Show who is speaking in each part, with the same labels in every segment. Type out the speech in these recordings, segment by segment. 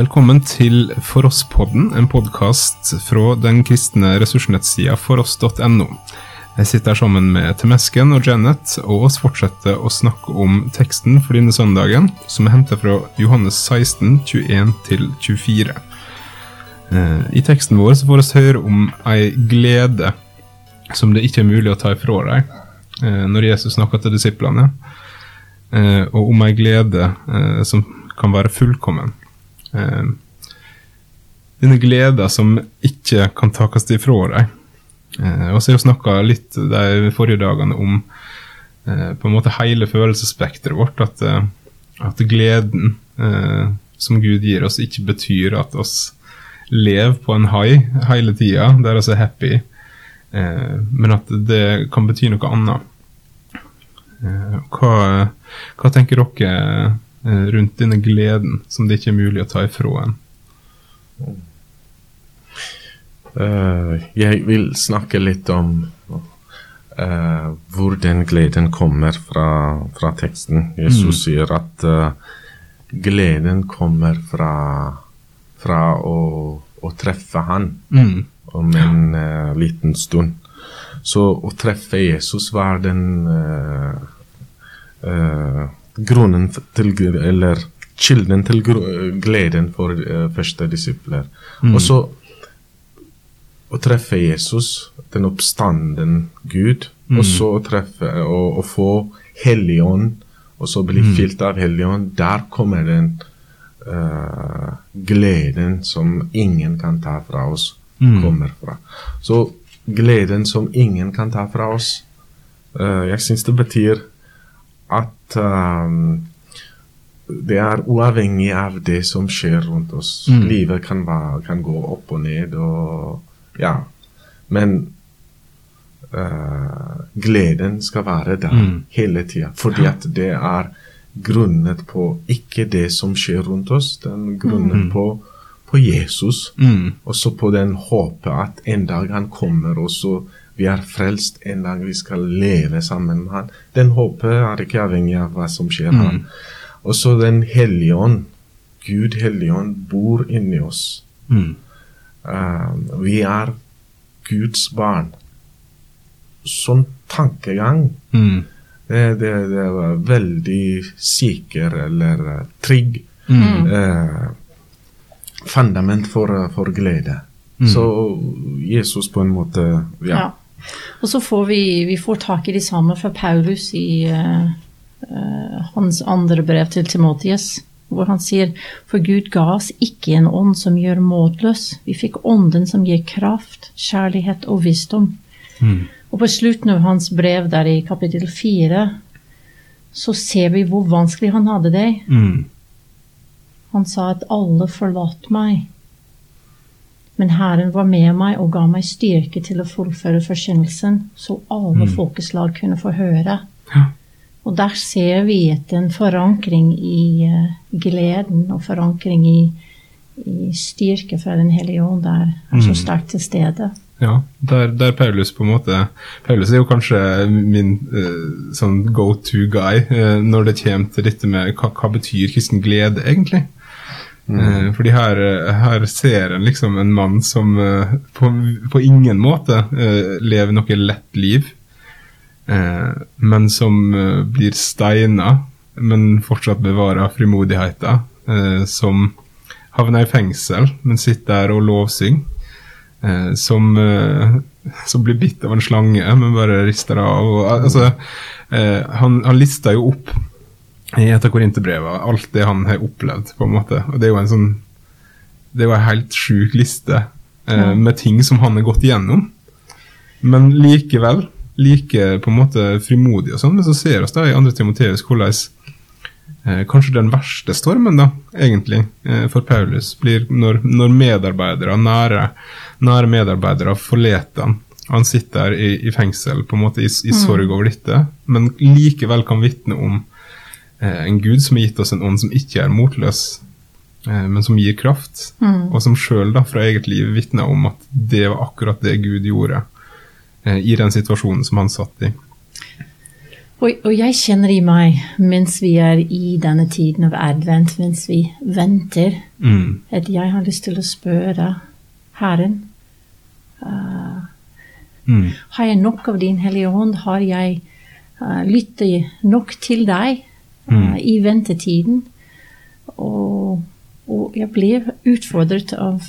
Speaker 1: Velkommen til For oss-podden, en podkast fra den kristne ressursnettsida foross.no. Jeg sitter her sammen med Temesken og Janet, og oss fortsetter å snakke om teksten for denne søndagen, som er hentet fra Johannes 16, 21-24. Eh, I teksten vår så får vi høre om ei glede som det ikke er mulig å ta ifra deg, eh, når Jesus snakker til disiplene, eh, og om ei glede som kan være fullkommen. Denne gleda som ikke kan takes ifra deg. Eh, og så har vi snakka litt de forrige dagene om eh, på en måte hele følelsesspekteret vårt. At, eh, at gleden eh, som Gud gir oss, ikke betyr at oss lever på en hai hele tida, der vi er happy, eh, men at det kan bety noe annet. Eh, hva, hva, tenker dere rundt denne gleden som det ikke er mulig å ta ifra en?
Speaker 2: Uh, jeg vil snakke litt om uh, hvor den gleden kommer fra, fra teksten. Jesus mm. sier at uh, gleden kommer fra, fra å, å, treffe han mm. om en liten stund. Så å treffe Jesus var den grunnen til Eller kilden til gleden for første disipler. Mm. Og så å treffe Jesus, den oppstanden Gud, mm. og så treffe og, og få Helligånd, og så bli mm. fylt av Helligånd, der kommer den uh, gleden som ingen kan ta fra oss, mm. kommer fra. Så gleden som ingen kan ta fra oss, uh, jeg syns det betyr at um, det er uavhengig av det som skjer rundt oss. Mm. Livet kan, være, kan, gå opp og ned. og ja. Men uh, gleden skal være der mm. hele tida. Fordi at det er grunnet på ikke det som skjer rundt oss, den grunnet mm. på, på Jesus. Mm. så på den håpet at en dag han kommer, og så vi er frelst en dag vi skal leve sammen med han. Den håpet er ikke avhengig av hva som skjer mm. han. Og så Den hellige ånd, Gud hellige ånd, bor inni oss. Mm. Uh, vi er Guds barn. Sånn tankegang mm. det, det, det, var veldig sikker eller uh, trygg mm. uh, fundament for, for glede. Mm. Så Jesus på en måte Ja. ja.
Speaker 3: Og så får vi, vi får tak i de samme fra Paulus i hans andre brev til Timotius hvor han sier for Gud ga oss ikke en ånd som gjør måtløs. Vi fikk ånden som gir kraft, kjærlighet og visdom. Mm. Og på slutten av hans brev der i kapittel fire så ser vi hvor vanskelig han hadde det. Mm. Han sa at alle forlater meg. Men Herren var med meg og ga meg styrke til å fullføre forkynnelsen, så alle mm. folkeslag kunne få høre. Ja. Og der ser vi en forankring i uh, gleden og forankring i, i, styrke fra Den hellige ånd der er så mm. sterkt til stede.
Speaker 1: Ja, der, der, Paulus på en måte Paulus er jo kanskje min uh, sånn go to guy uh, når det kommer til dette med hva, hva betyr kristen glede, egentlig. Mm. fordi her, her, ser en liksom en mann som på, på ingen måte lever noe lett liv. Eh, men som eh, blir steina, men fortsatt bevarer frimodigheten. Eh, som havner i fengsel, men sitter der og lovsynger. som, som blir bitt av en slange, men bare rister av. Altså, han, han lister jo opp i et av korinterbrevene alt det han har opplevd, på en måte. Og det er jo en sånn Det er jo en helt sjuk liste eh, med ting som han har gått igjennom. Men likevel like på en måte frimodig, og sånn, men så ser vi da i 2. Timoteus hvordan eh, kanskje den verste stormen da, egentlig eh, for Paulus blir når, når medarbeidere, nære, nære medarbeidere forlater han. Han sitter i, i, fengsel på en måte i, i mm. sorg over dette, men likevel kan vitne om en Gud som har gitt oss en ånd som ikke er motløs, eh, men som gir kraft, mm. og som sjøl fra eget liv vitner om at det var akkurat det Gud gjorde Eh, i den situasjonen som han satt i.
Speaker 3: Og, og, jeg kjenner i meg, mens vi er i denne tiden av advent, mens vi venter, mm. at jeg har lyst til å spørre Herren uh, mm. Har jeg nok av Din Hellige Ånd? Har jeg uh, lyttet nok til deg uh, i ventetiden? Og, og, jeg ble utfordret av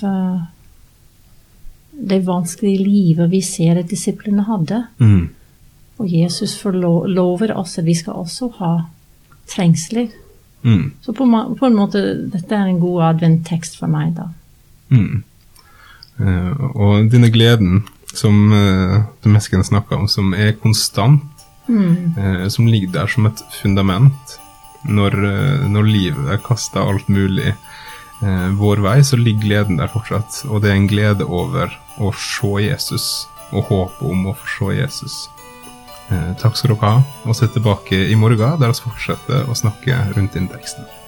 Speaker 3: det vanskelige livet vi ser at disiplene hadde. Mm. Og Jesus lover oss at vi skal også ha trengsler. Mm. Så på, på, en måte, dette er en god advent-tekst for meg, da.
Speaker 1: Mm. Uh, og denne gleden som uh, Mesken snakka om, som er konstant, mm. uh, som ligger der som et fundament når, uh, når livet kaster alt mulig vår vei, så ligger gleden der fortsatt. Og det er en glede over å se Jesus, og håpet om å få se Jesus. Eh, takk skal dere ha, og se tilbake i morgen, der vi fortsetter å snakke rundt teksten.